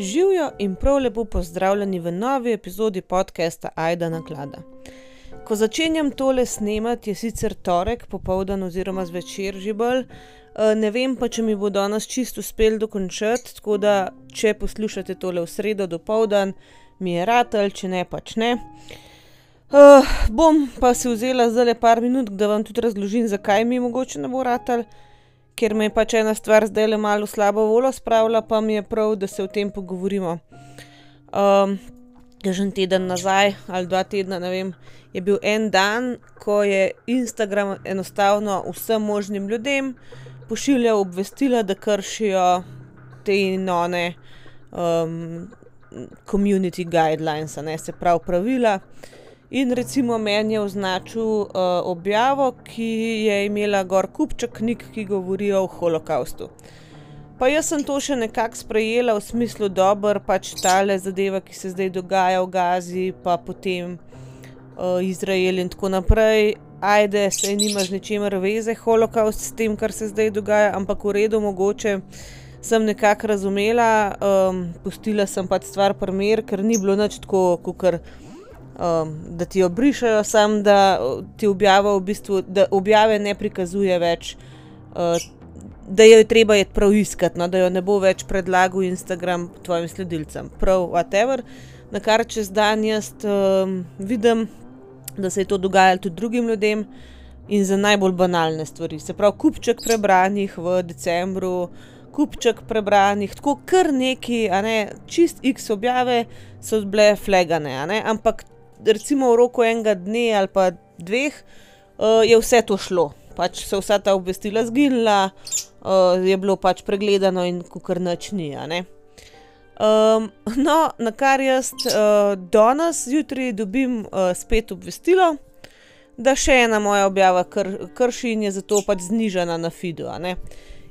Živijo in prav lepo pozdravljeni v novi epizodi podcasta Aida na klada. Ko začenjam tole snemati, je sicer torek, popoldan oziroma zvečer že bolj, eh, ne vem pa, če mi bo danes čisto uspel dokončati, tako da če poslušate tole v sredo do povdan, mi je ratelj, če ne pač ne. Uh, bom pa si vzela zdaj le par minut, da vam tudi razložim, zakaj mi mogoče ne bo ratelj ker me je pač ena stvar zdaj le malo slabo voljo spravila, pa mi je prav, da se o tem pogovorimo. Um, že en teden nazaj ali dva tedna, ne vem, je bil en dan, ko je Instagram enostavno vsem možnim ljudem pošiljal obvestila, da kršijo te none um, community guidelines, ne se pravi pravila. In recimo meni je označil uh, objavo, ki je imela gor kupček knjig, ki govorijo o holokaustu. Pa jaz sem to še nekako sprejela v smislu, da je pač tale zadeva, ki se zdaj dogaja v Gazi, pa potem uh, Izrael in tako naprej. Ajde, se nima z ničemer veze, holokaust s tem, kar se zdaj dogaja, ampak v redu, mogoče sem nekako razumela, um, pustila sem pač stvar primer, ker ni bilo nič tako, kot kar um, da ti obrišajo, sam da ti objava v bistvu, da objave ne prikazuje več, uh, da jo je treba je prav iskati, no, da jo ne bo več predlagal Instagram tvojim sledilcem. Prav, whatever. Na kar čez dan jaz um, vidim, da se je to dogajalo tudi drugim ljudem in za najbolj banalne stvari. Se pravi, kupček prebranih v decembru. Kupček prebranih, tako kar neki, ne čist X objave so bile flegane, ampak recimo v roku enega dne ali pa dveh, uh, je vse to šlo. Pač so vsa ta obvestila zginila, uh, je bilo pač pregledano in kar noč ni. Um, no, na kar jaz uh, danes zjutraj dobim uh, spet obvestilo, da še ena moja objava kr krši in je zato pač znižena na Fidu.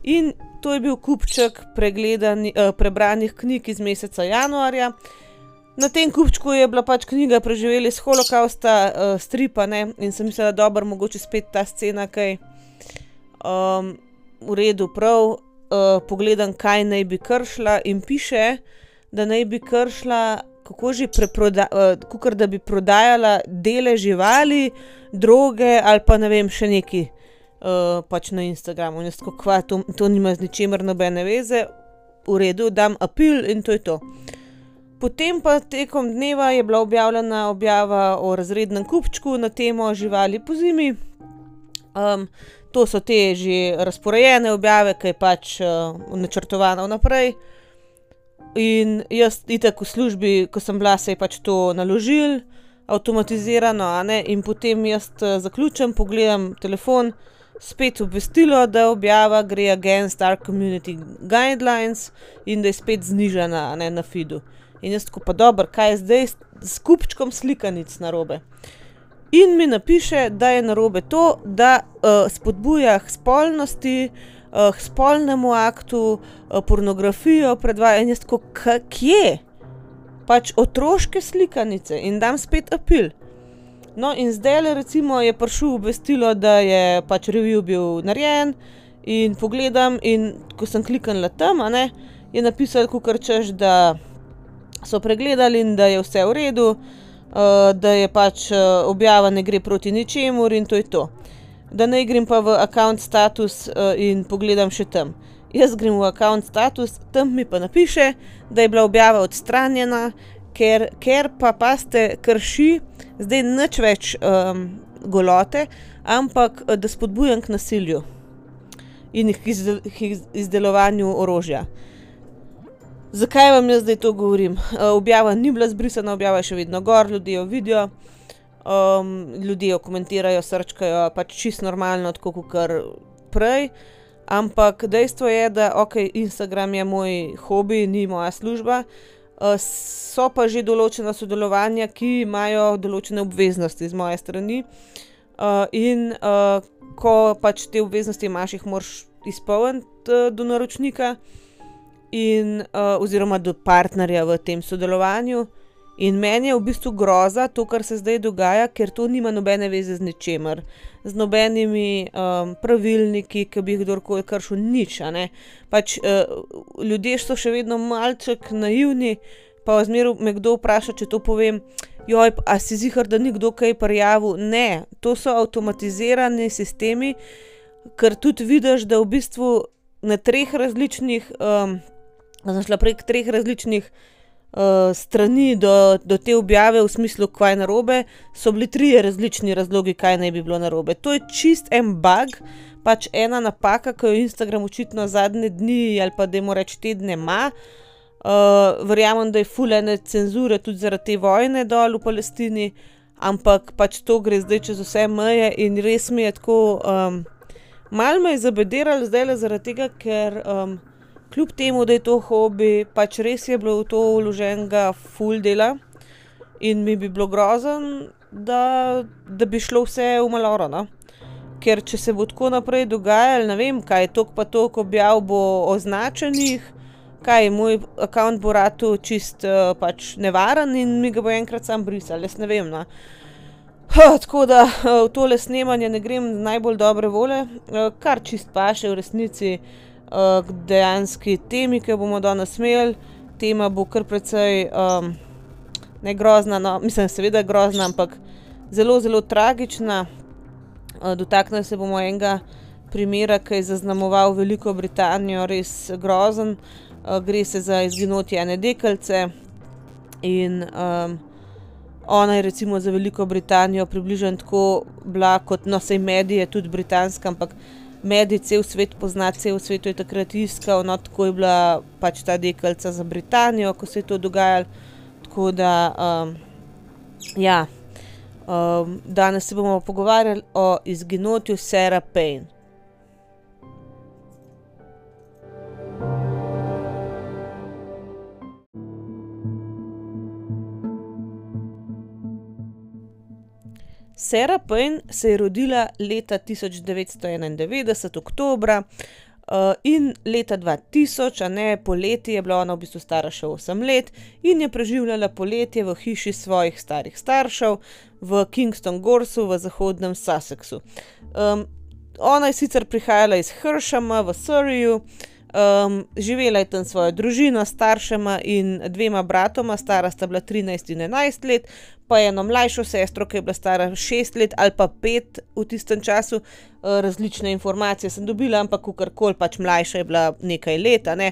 In to je bil kupček uh, prebranih knjig iz meseca januarja. Na tem kupčku je bila pač knjiga Preživeli iz holokausta, uh, stripa ne? in sem mislila, da je mogoče spet ta scena, kaj um, v redu, prav. Uh, pogledam, kaj naj bi kršila, in piše, da naj bi kršila, kako že preprodajala, uh, da bi prodajala dele živali, droge ali pa ne vem, še neki uh, pač na Instagramu. In jaz, kako to, to nima z ničemer nobene veze, v redu, dam apel in to je to. Potem pa tekom dneva je bila objavljena objava o razrednem kupčku na temo živali po zimi. Um, to so te že razporejene objave, ki je pač uh, načrtovano naprej. In jaz, itek v službi, ko sem bila, se je pač to naložil, avtomatizirano, in potem jaz uh, zaključim, pogledam telefon, spet obvestilo, da objava gre against our community guidelines in da je spet znižena ne, na feedu. In jaz tako, pa dobro, kaj je zdaj s kupčkom slikanic na robe. In mi napiše, da je na robe to, da uh, spodbuja k spolnosti, uh, k spolnemu aktu, uh, pornografijo predvaja. In jaz tako, kje? Pač otroške slikanice in dam spet apel. No, in zdaj recimo je prišlo obvestilo, da je pač review bil narejen. In pogledam, in ko sem kliknila tam, ne, je napisal, kar češ, da so pregledali in da je vse v redu, uh, da je pač uh, objava ne gre proti ničemur in to je to. Da ne grem pa v account status uh, in pogledam še tam. Jaz grem v account status, tam mi pa napiše, da je bila objava odstranjena, ker, ker pa paste krši, zdaj nič več um, golote, ampak da spodbujam k nasilju in k izdelovanju orožja. Zakaj vam jaz zdaj to govorim? Uh, objava ni bila zbrisana, objava je še vedno gor, ljudje jo vidijo, um, ljudje jo komentirajo, srčkajo, pač čist normalno, tako kot kar prej. Ampak dejstvo je, da ok, Instagram je moj hobi, ni moja služba. Uh, so pa že določena sodelovanja, ki imajo določene obveznosti z moje strani. Uh, in uh, ko pač te obveznosti imaš, jih moraš izpolniti uh, do naročnika in, uh, oziroma do partnerja v tem sodelovanju. In meni je v bistvu groza to, kar se zdaj dogaja, ker to nima nobene veze z ničemer, z nobenimi um, pravilniki, ki bi jih kdorkoli kršil, nič. Pač, uh, ljudje so še vedno malček naivni, pa zmeraj me kdo vpraša, če to povem. Joj, a si zihar, da ni kdo kaj prijavil? Ne, to so avtomatizirani sistemi, ker tudi vidiš, da v bistvu na treh različnih, um, znašla prek treh različnih strani do, do te objave, v smislu, kaj je narobe, so bili tri različni razlogi, kaj naj bi bilo narobe. To je čist en bug, pač ena napaka, ki jo Instagram očitno zadnje dni ali pa da jim reč tedne ima. Uh, verjamem, da je fulene cenzure tudi zaradi te vojne dol v Palestini, ampak pač to gre zdaj čez vse meje in res mi je tako. Um, Mal me je zabediralo zdaj le zaradi tega, ker um, kljub temu, da je to hobi, pač res je bilo v to vloženega full dela in mi bi bilo grozen, da, da bi šlo vse v maloro. No? Ker če se bo tako naprej dogajalo, ne vem, kaj je tok pa tok objav bo označenih, kaj moj račun bo ratu čist uh, pač nevaren in mi ga bo enkrat sam brisal, jaz ne vem. No? Ha, tako da v tole snemanje ne grem najbolj dobre vole, kar čist paše v resnici uh, dejanski temi, ki bomo danes imeli. Tema bo kar precej um, ne grozna, no, mislim, seveda grozna, ampak zelo, zelo tragična. Uh, Dotaknili se bomo enega primera, ki je zaznamoval Veliko Britanijo, res grozen. Uh, gre se za izginotje ene dekalce in um, ona je recimo za Veliko Britanijo približno tako bila kot no, vse medije, tudi britanska, ampak medij cel svet pozna, cel svet je takrat iskal, no tako je bila pač ta dekalca za Britanijo, ko se je to dogajalo. Tako da, um, ja, um, danes se bomo pogovarjali o izginotju Sarah Payne. Sarah Payne se je rodila leta 1991, oktobra, uh, in leta 2000, a ne poleti, je bila ona v bistvu stara še 8 let in je preživljala poletje v hiši svojih starih staršev v Kingston Gorsu v zahodnem Sussexu. Um, ona je sicer prihajala iz Hršama v Surreyu. Um, živela je tam s svojo družino, staršema in dvema bratoma, stara sta bila 13 in 11 let, pa eno mlajšo sestro, ki je bila stara 6 let ali pa 5 v tistem času. Uh, različne informacije sem dobila, ampak kakorkoli pač mlajša je bila nekaj let. Ne?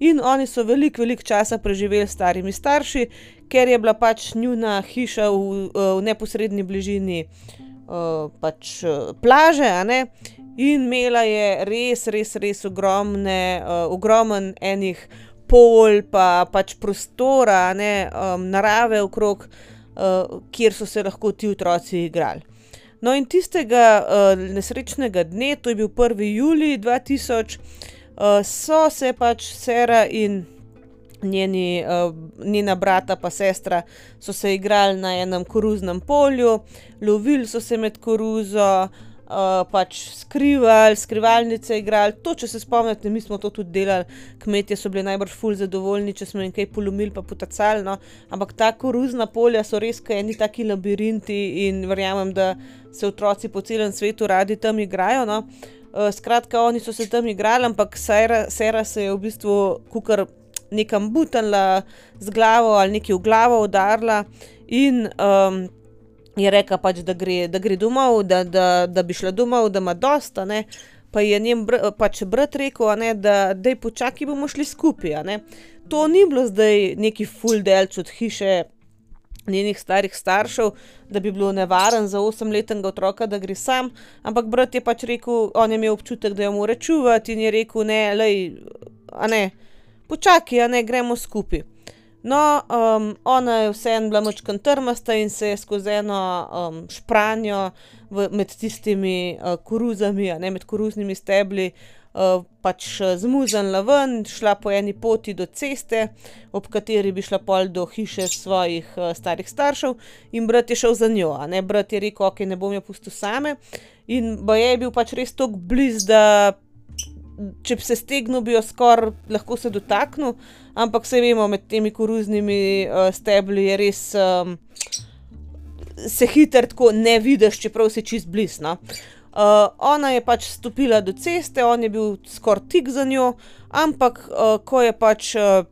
In oni so veliko, veliko časa preživeli s starimi starši, ker je bila pač njuna hiša v, v neposrednji bližini uh, pač, plaže. In imela je res, res, res ogromne, uh, ogromen enih pol, pa pač prostora, ne, um, narave okrog, uh, kjer so se lahko ti otroci igrali. No, in tistega uh, nesrečnega dne, to je bil 1. juli 2000, uh, so se pač Sera in njeni, uh, njena brata, pa sestra, so se igrali na enem koruznem polju, lovili so se med koruzo uh, pač skrivali, skrivalnice igrali. To, če se spomnite, mi smo to tudi delali, kmetje so bili najbolj ful zadovoljni, če smo jim kaj polumili, pa potacali. No. Ampak ta koruzna polja so res kaj eni taki labirinti in verjamem, da se otroci po celem svetu radi tam igrajo. No. Uh, skratka, oni so se tam igrali, ampak Sera, Sera se je v bistvu kukar nekam butanla z glavo ali nekaj v glavo udarila in um, je rekla, pač, da, gre, da gre domov, da, da, da bi šla domov, da ima dosta. Ne? Pa je njen br pač brat rekel, ne, da je počakaj, bomo šli skupaj. To ni bilo zdaj neki full delč od hiše njenih starih staršev, da bi bilo nevaren za osemletnega otroka, da gre sam. Ampak brat je pač rekel, on je imel občutek, da jo mora čuvati in je rekel, ne, lej, ne, počakaj, ne, gremo skupaj. No, um, ona je vseeno bila močkan trmasta in se je skozi eno um, špranjo v, med tistimi uh, koruzami, ne med koruznimi stebli, uh, pač zmuznila ven, šla po eni poti do ceste, ob kateri bi šla pol do hiše svojih uh, starih staršev, in brat je šel za njo. Ne, brat je rekel, ok, ne bom jo pustil same. In boje je bil pač res tako blizu, da če bi se stegnil, bi jo skoraj lahko se dotaknil, ampak se vemo, med temi koruznimi uh, stebli je res. Um, Se hiter tako ne vidiš, čeprav si čist blisna. Uh, ona je pač stopila do ceste, on je bil skoraj tik za njo, ampak uh, ko je pač uh,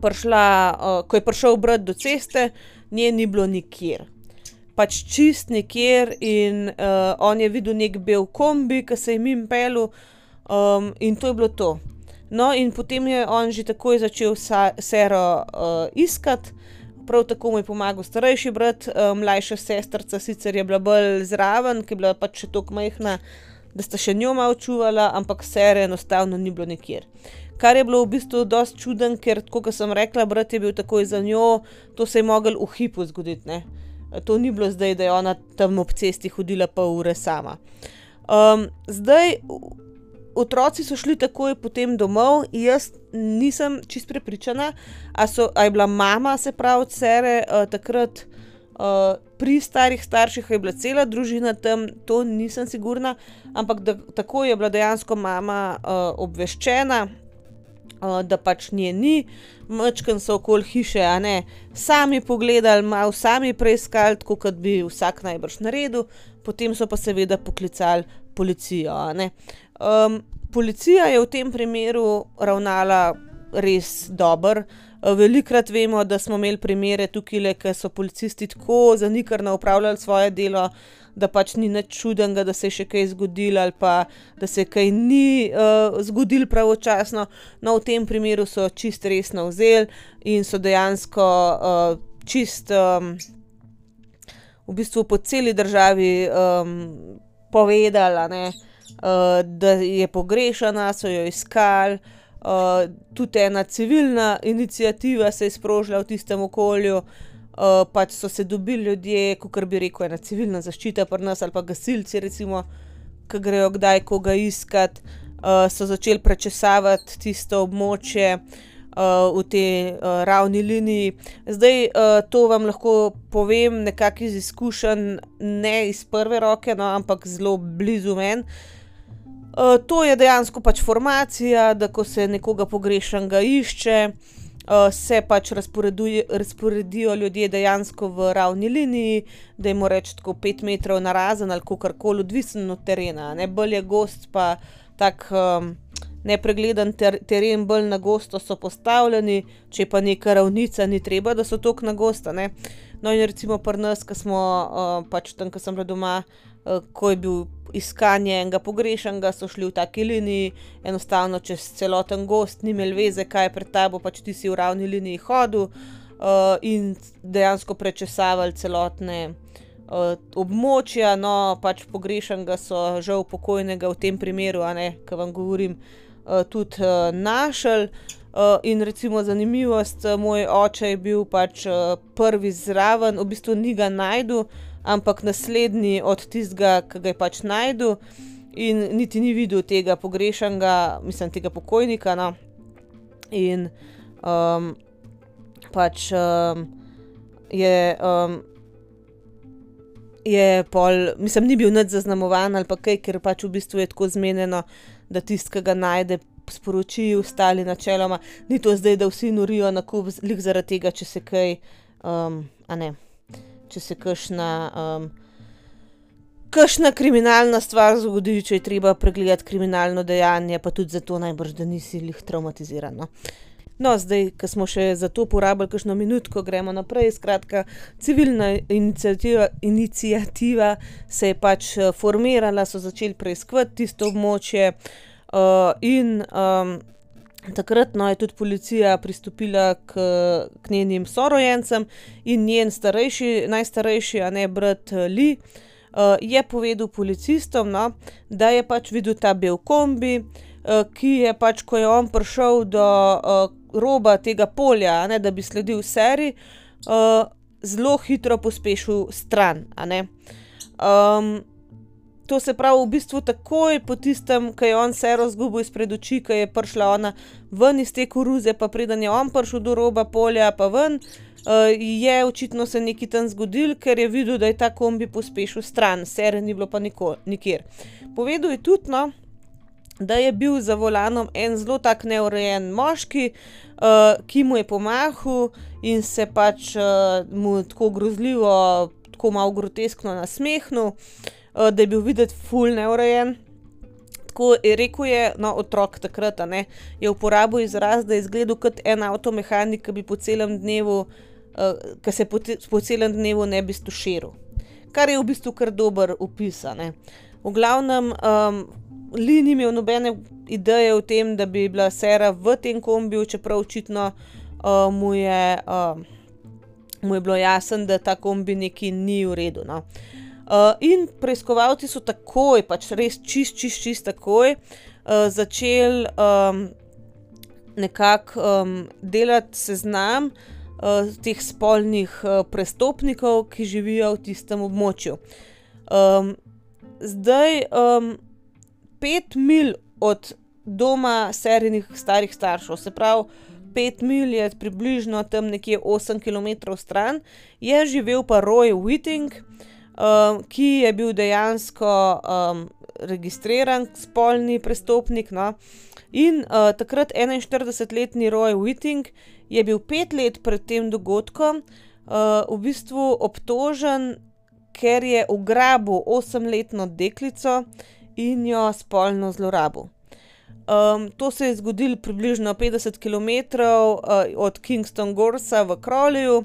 prišla, uh, ko je prišel brat do ceste, nje ni bilo nikjer. Pač čist nikjer in uh, on je videl nek bel kombi, ki se je jim pelil, um, in to je bilo to. No, in potem je on že takoj začel sero uh, iskati, prav tako mu je pomagal starejši brat, uh, mlajša sestrca, sicer je bila bolj zraven, ki je bila pač še tako majhna, da sta še njo malo čuvala, ampak sere enostavno ni bilo nikjer. Kar je bilo v bistvu dosti čuden, ker, kot sem rekla, brat je bil takoj za njo, to se je mogel v hipu zgoditi. Ne? To ni bilo zdaj, da je ona tam ob cesti hodila pa ure sama. Um, zdaj, otroci so šli takoj potem domov, jaz nisem čist prepričana, ali je bila mama, se pravi, cere uh, takrat uh, pri starih starših, je bila cela družina tam, to nisem sigurna, ampak da, tako je bila dejansko mama uh, obveščena. Da pač nje ni, mačken so okoli hiše, a ne, sami pogledali, malo sami preiskali, kot bi vsak najbrž naredil, potem so pa seveda poklicali policijo. Um, policija je v tem primeru ravnala res dobro. Velikrat vemo, da smo imeli primere tukaj, ki so policisti tako zanikrno upravljali svoje delo, da pač ni nič čudenega, da se je še kaj zgodilo ali pa da se kaj ni uh, zgodilo pravočasno. No, v tem primeru so čist resno vzeli in so dejansko uh, čist um, v bistvu po celi državi um, povedali uh, da je pogrešana, so jo iskali. Uh, tudi ena civilna inicijativa se je sprožila v tistem okolju, uh, pač so se dobili ljudje, kot bi rekel, ena civilna zaščita, pa nas ali pa gasilci, recimo, ki grejo kdaj koga iskati, uh, so začeli prečesavati tisto območje uh, v tej uh, ravni liniji. Zdaj, uh, to vam lahko povem nekako iz izkušenj, ne iz prve roke, no, ampak zelo blizu meni. Uh, to je dejansko pač formacija, da ko se nekoga pogrešanega išče, uh, se pač razporedijo ljudje dejansko v ravni liniji, da jim reče tako 5 metrov na razen ali kar koli, odvisen od terena. Ne bolj je gost, pa tak um, nepregleden ter teren, bolj na gosto so postavljeni, če pa neka ravnica, ni treba, da so tako na gosta. Ne? No, in recimo pri nas, ki smo uh, pač tam, ki sem bila doma, uh, ko je bil iskanje enega pogrešanega, so šli v taki liniji, enostavno čez celoten gost, ni imel veze, kaj je pred tabo, pač ti si v ravni liniji hodil uh, in dejansko prečesavali celotne uh, območja. No, pač pogrešanega so žal pokojnega v tem primeru, a ne, ki vam govorim, uh, tudi uh, našel. Uh, in recimo zanimivost, moj oče je bil pač uh, prvi zraven, v bistvu ni ga najdel, ampak naslednji od tistega, ki ga je pač najdel, in niti ni videl tega pogrešanega, mislim, tega pokojnika. No. In um, pač um, je. Um, Je pol, mislim, ni bil nič zaznamovan ali pa kaj, ker pač v bistvu je tako zmenjeno, da tisti, ki ga najde, sporoči ostali načeloma. Ni to zdaj, da vsi norijo na kup, lik zaradi tega, če se kaj, um, a ne če se kašna, um, kašna kriminalna stvar zgodi, če je treba pregledati kriminalno dejanje, pa tudi zato najbrž, da nisi jih traumatiziran. No. No, zdaj, ko smo še za to porabili kakšno minutko, gremo naprej. Skratka, civilna inicijativa, inicijativa se je pač eh, formirala, so začeli preiskovati tisto območje uh, in um, Takrat no, je tudi policija pristopila k, k njenim sorojencem in njen starejši, najstarejši, a ne brat Li, uh, je povedal policistom, no, da je pač videl ta bel kombi, uh, ki je pač, ko je on prišel do uh, roba tega polja, ne, da bi sledil seri, uh, zelo hitro pospešil stran. Um, To se pravi, v bistvu takoj po tistem, ko je on se razgubil izpred oči, ko je prišla ona ven iz te koruze, pa preden je on prišel do roba polja, pa ven, uh, je očitno se nekaj tam zgodil, ker je videl, da je ta kombi pospešil stran, sere ni bilo pa nikjer. Povedal je tudi, no, da je bil za volanom en zelo tak neurejen moški, uh, ki mu je pomahal in se pač uh, mu tako grozljivo, tako malo groteskno nasmehnil, uh, da je bil videti ful neurejen. Tako je rekel, je, no, otrok takrat ne, je uporabil izraz, da je izgledal kot en avtomehanik, ki bi po celem dnevu, uh, ki se po, te, po celem dnevu ne bi stuširal. Kar je v bistvu kar dober opis. V glavnem, um, Li ni imel nobene ideje o tem, da bi bila Sera v tem kombiju, čeprav očitno uh, mu, je, uh, mu je bilo jasno, da ta kombi neki ni v redu. No. Uh, in preiskovalci so takoj, pač res čist, čist, čist takoj, uh, začeli um, nekako um, delati seznam uh, teh spolnih uh, prestopnikov, ki živijo v tistem območju. Um, zdaj. Um, pet mil od doma serijnih starih staršev, se pravi, pet mil je približno tam nekje 8 km stran, je živel pa Roy Whiting, um, ki je bil dejansko um, registriran spolni prestopnik. No? In uh, takrat 41-letni Roy Whiting je bil pet let pred tem dogodkom uh, v bistvu obtožen, ker je ugrabil osemletno deklico in jo spolno zlorabil. Um, to se je zgodilo približno 50 km uh, od Kingston Gorsa v Krolju, uh,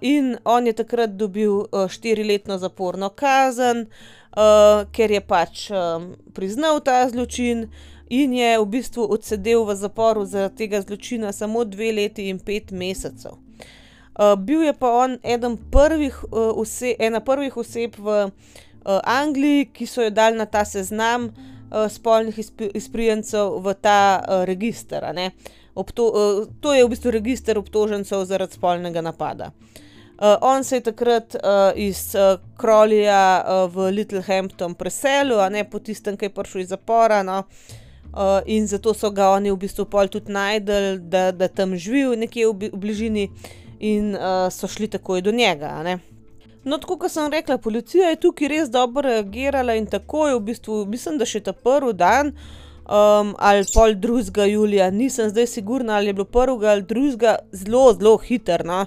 in on je takrat dobil uh, štiriletno zaporno kazen, uh, ker je pač priznal ta zločin in je v bistvu odsedel v zaporu zaradi tega zločina samo dve leti in pet mesecev. Uh, bil je pa on eden prvih, uh, vse, ena prvih oseb v uh, Angliji, ki so jo dali na ta seznam uh, spolnih izprijencev v ta uh, registr. Obto, uh, to je v bistvu registr obtožencev zaradi spolnega napada. Uh, on se je takrat uh, iz uh, Krolija uh, v Littlehampton preselil, a ne po tistem, ki je prišel iz zapora. No? Uh, in zato so ga oni v bistvu tudi najdel, da, da tam živi nekje v, v bližini, in uh, so šli takoj do njega. No, tako kot sem rekla, policija je tukaj res dobro reagirala in tako je v bistvu, mislim, da še ta prvi dan um, ali pol 2. julija, nisem zdaj sigurna, ali je bilo 1. ali 2. zelo, zelo hiter. No.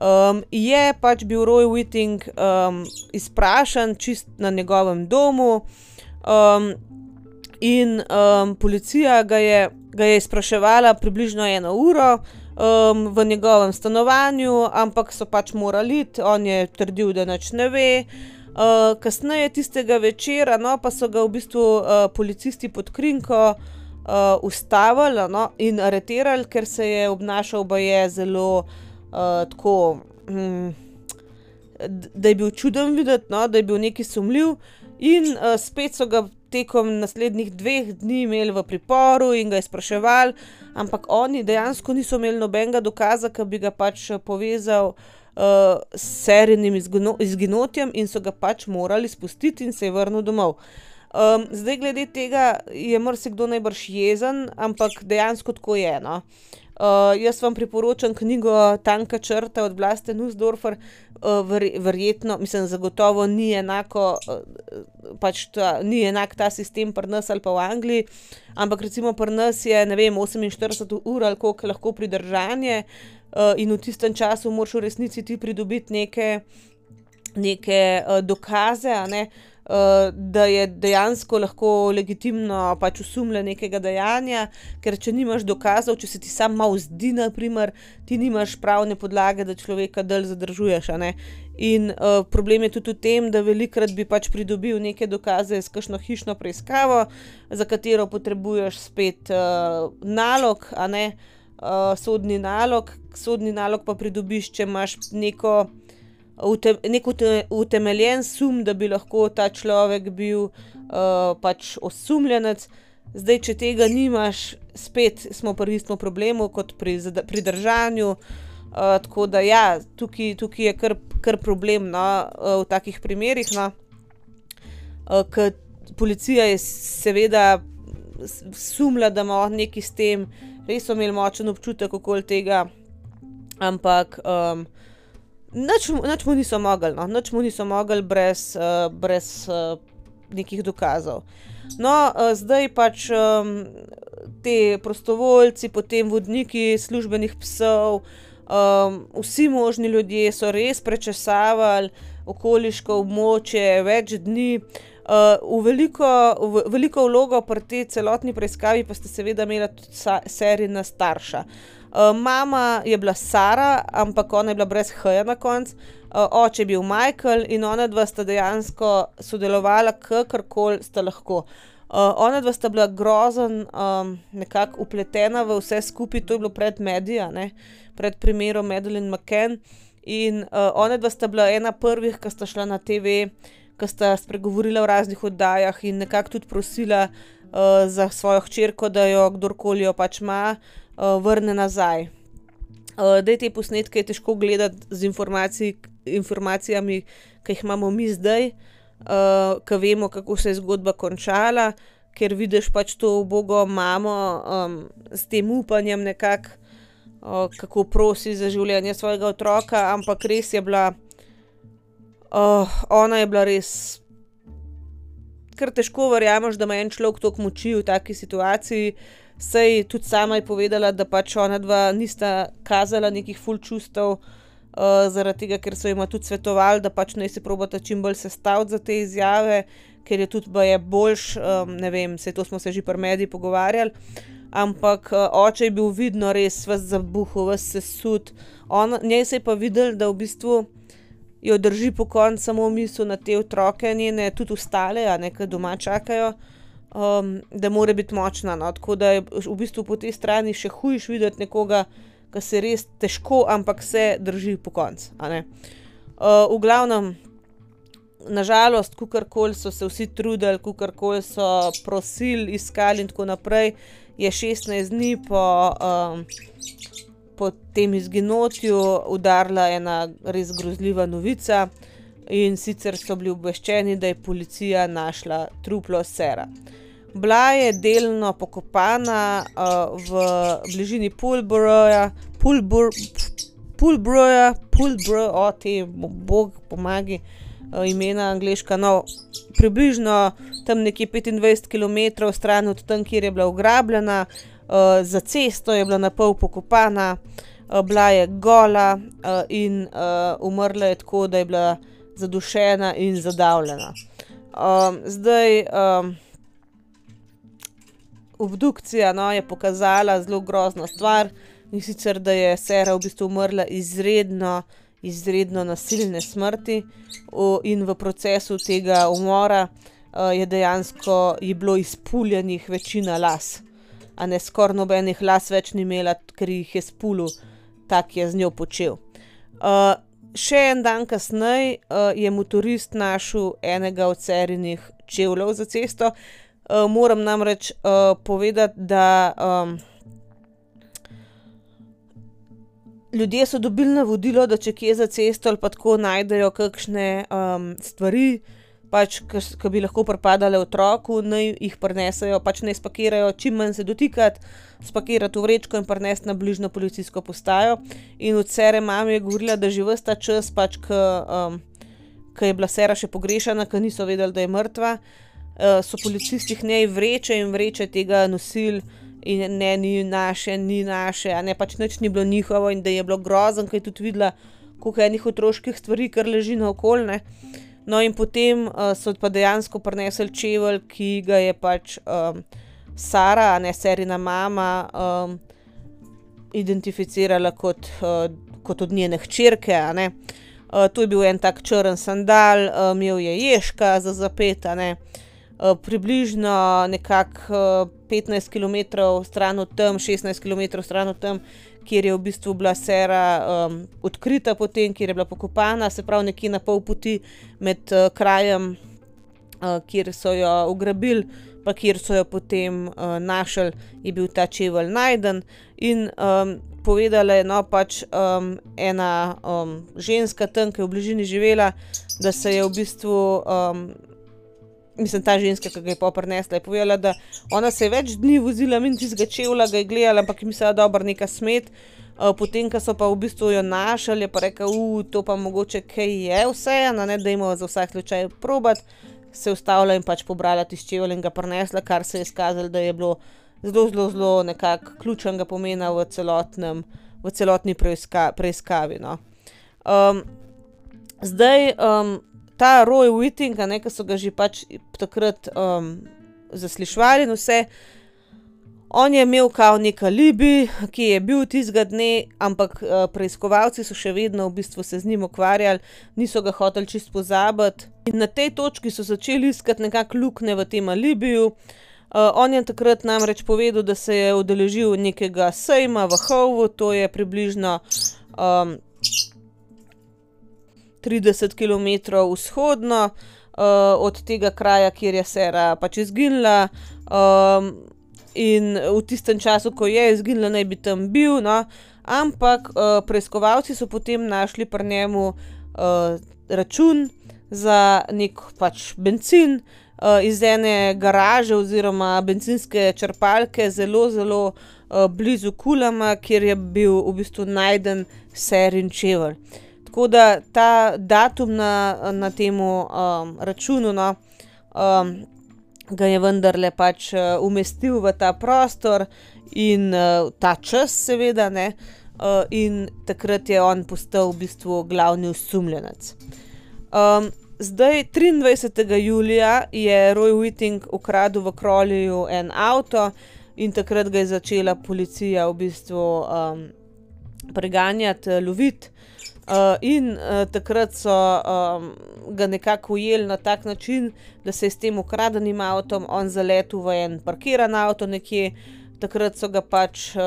Um, je pač bil Roy Whiting um, izprašan čist na njegovem domu, um, in um, policija ga je, ga je izpraševala približno eno uro um, v njegovem stanovanju, ampak so pač morali iti, on je trdil, da nič ne ve. Uh, kasneje tistega večera, no, pa so ga v bistvu uh, policisti pod krinko uh, ustavili no, in areterali, ker se je obnašal, da je zelo uh, tako, hm, da je bil čuden videti, no, da je bil neki sumljiv, in uh, spet so ga tekom naslednjih dveh dni imeli v priporu in ga izpraševali, ampak oni dejansko niso imeli nobenega dokaza, ki bi ga pač povezal uh, s serijnim izginotjem in so ga pač morali spustiti in se je vrnil domov. Um, zdaj, glede tega, je marsikdo najbrž jezen, ampak dejansko tako je. No? Uh, jaz vam priporočam knjigo Tanka črta od Blaste Nusdorfer, uh, ver, verjetno, mislim, zagotovo ni enako, uh, pač ta, ni enak ta sistem pri nas ali pa v Angliji, ampak recimo pri nas je, ne vem, 48 ur ali koliko lahko pridržanje uh, in v tistem času moraš v resnici ti pridobiti neke, neke uh, dokaze, ne. Uh, uh, da je dejansko lahko legitimno pač usumljen nekega dejanja, ker če nimaš dokazov, če se ti sam malo zdi, naprimer, ti nimaš pravne podlage, da človeka del zadržuješ. In uh, problem je tudi v tem, da velikrat bi pač pridobil neke dokaze s kakšno hišno preiskavo, za katero potrebuješ spet uh, nalog, a ne uh, sodni nalog. Sodni nalog pa pridobiš, če imaš neko nek utemeljen sum, da bi lahko ta človek bil uh, pač osumljenec. Zdaj, če tega nimaš, spet smo pri istem problemu kot pri pridržanju. Uh, tako da, ja, tukaj, tukaj je kar, kar problem no, uh, v takih primerih. No. Uh, policija je seveda sumila, da ima nekaj s tem, res so imeli močen občutek okoli tega, ampak um, Noč mu niso mogli, no? noč mu niso mogli brez, uh, brez uh, nekih dokazov. No, uh, zdaj pač um, te prostovoljci, potem vodniki službenih psov, um, vsi možni ljudje so res prečesavali okoliško območje več dni. Uh, v veliko, v veliko vlogo pri tej celotni preiskavi pa ste seveda imeli tudi serijna starša. Uh, mama je bila Sara, ampak ona je bila brez H na koncu, uh, oče je bil Michael in ona dva sta dejansko sodelovala, kakorkoli sta lahko. Uh, ona dva sta bila grozen, um, nekako upletena v vse skupaj, to je bilo pred medijem, pred primerom Madeline McCann. In uh, ona dva sta bila ena prvih, ki sta šla na TV, ki sta spregovorila v raznih oddajah in nekako tudi prosila uh, za svojo hčerko, da jo kdorkoli jo pač ima, uh, vrne nazaj. Uh, da te posnetke je težko gledati z informacij, informacijami, ki jih imamo mi zdaj, uh, ki vemo, kako se je zgodba končala, ker vidiš pač to ubogo mamo um, s tem upanjem nekako kako prosi za življenje svojega otroka, ampak res je bila, uh, ona je bila res. Ker težko verjameš, da ima en človek toliko moči v taki situaciji. Sej tudi sama je povedala, da pač ona dva nista kazala nekih full čustev, uh, zaradi tega, ker so jim tudi svetovali, da pač naj se probata čim bolj sestaviti za te izjave, ker je tudi boljš, um, ne vem, vse to smo se že pri mediji pogovarjali ampak uh, oče je bil vidno res vse zabuhal, vse sesud. Njej se je pa videl, da v bistvu jo drži po koncu samo misel na te otroke, njene tudi ostale, a nekaj doma čakajo, um, da mora biti močna. No? Tako da je v bistvu po tej strani še hujš videti nekoga, ki se res težko, ampak se drži po koncu. Uh, v glavnem. Nažalost, kukorkoli so se vsi trudili, kukorkoli so prosili, iskali, in tako naprej, je 16 dni po, um, po tem izginotju udarila ena res grozljiva novica. In sicer so bili obveščeni, da je policija našla truplo sera. Bila je delno pokopana uh, v bližini Pulbroja, Pulbroja, Pulbroja, Pulbroja, o te, bog pomagi, uh, imena angliška. No, približno tam nekje 25 km stran od tam, kjer je bila ugrabljena, uh, za cesto je bila na pol pokopana, uh, bila je gola uh, in umrla je tako, da je bila zadušena in zadavljena. Um, zdaj, um, obdukcija no, je pokazala zelo grozno stvar in sicer, da je Sera v bistvu umrla izredno izredno nasilne smrti, in v procesu tega umora je dejansko je bilo izpuljenih večina las, a ne skoraj nobenih las več ni imela, ker jih je spulil, tak je z njo počel. Še en dan kasneje je motorist našel enega od serinih čevljev za cesto. Moram namreč povedati, da ljudje so dobili navodilo, da če kje za cesto ali pa tako najdejo kakšne um, stvari, pač, ki bi lahko pripadale otroku, naj jih prenesejo, pač naj spakirajo, čim manj se dotikati, spakirati v vrečko in prenesti na bližnjo policijsko postajo. In od sere mame je govorila, da že vsta čas, pač, ki um, je bila sera še pogrešana, ki niso vedeli, da je mrtva, uh, so policisti njej vreče in vreče tega nosili in ne, ni naše, ni naše, a ne pač nič ni bilo njihovo in da je bilo grozno, ker je tudi videla, koliko enih otroških stvari, kar leži na okolje. No, in potem uh, so pa dejansko prinesli čevelj, ki ga je pač um, Sara, a ne serina mama, um, identificirala kot, uh, kot od njene hčerke. Uh, to je bil en tak črn sandal, imel je ježka za zapet, uh, približno nekako uh, 15 km stran od tam, 16 km stran od tam, kjer je v bistvu bila sera um, odkrita, potem, kjer je bila pokopana, se pravi nekje na pol poti med uh, krajem, uh, kjer so jo ugrabili, pa kjer so jo potem uh, našli, je bil ta čevelj najden. In um, povedala je, no pač um, ena um, ženska tam, ki je v bližini živela, da se je v bistvu. Um, mislim, ta ženska, ki ga je poprnesla, je povedala, da ona se je več dni vozila in tistega čevlja ga je gledala, ampak je mislila, da je neka smet. Potem, ko so pa v bistvu jo našli, je pa rekel, da to pa mogoče kaj je vse, na ne da imamo za vsak slučaj probat. se ustavila in pač pobrala tisti čevelj in ga prenesla, kar se je izkazalo, da je bilo zelo, zelo, zelo nekako ključnega pomena v, celotnem, v celotni preiska, preiskavi. No. Um, zdaj, um, ta Roy Whiting, ki so ga že pač takrat um, zaslišvali in vse. On je imel kao nek alibi, ki je bil tistega dne, ampak uh, preiskovalci so še vedno v bistvu se z njim ukvarjali, niso ga hoteli čist pozabiti. In na tej točki so začeli iskati nekakšne luknje v tem alibiju. Uh, on je takrat namreč povedal, da se je udeležil nekega sejma v Hovu, to je približno um, 30 km vzhodno uh, od tega kraja, kjer je Sera pač izginila. Um, in v tistem času, ko je izginila, naj bi tam bil. No? Ampak uh, preiskovalci so potem našli pri njemu uh, račun za nek pač benzin uh, iz ene garaže oziroma benzinske črpalke, zelo, zelo uh, blizu Kulama, kjer je bil v bistvu najden serin čevelj. Tako da ta datum na, na tem um, računu. No, um, ga je vendarle pač uh, umestil v ta prostor in uh, ta čas, seveda, ne, uh, in takrat je on postal v bistvu glavni usumljenec. Um, zdaj, 23. julija je Roy Whiting ukradel v Krolju en avto in takrat ga je začela policija v bistvu um, preganjati, loviti. Uh, in uh, takrat so um, ga nekako ujeli na tak način, da se je s tem ukradenim avtom on zaletel v en parkiran avto nekje. Takrat so ga pač uh,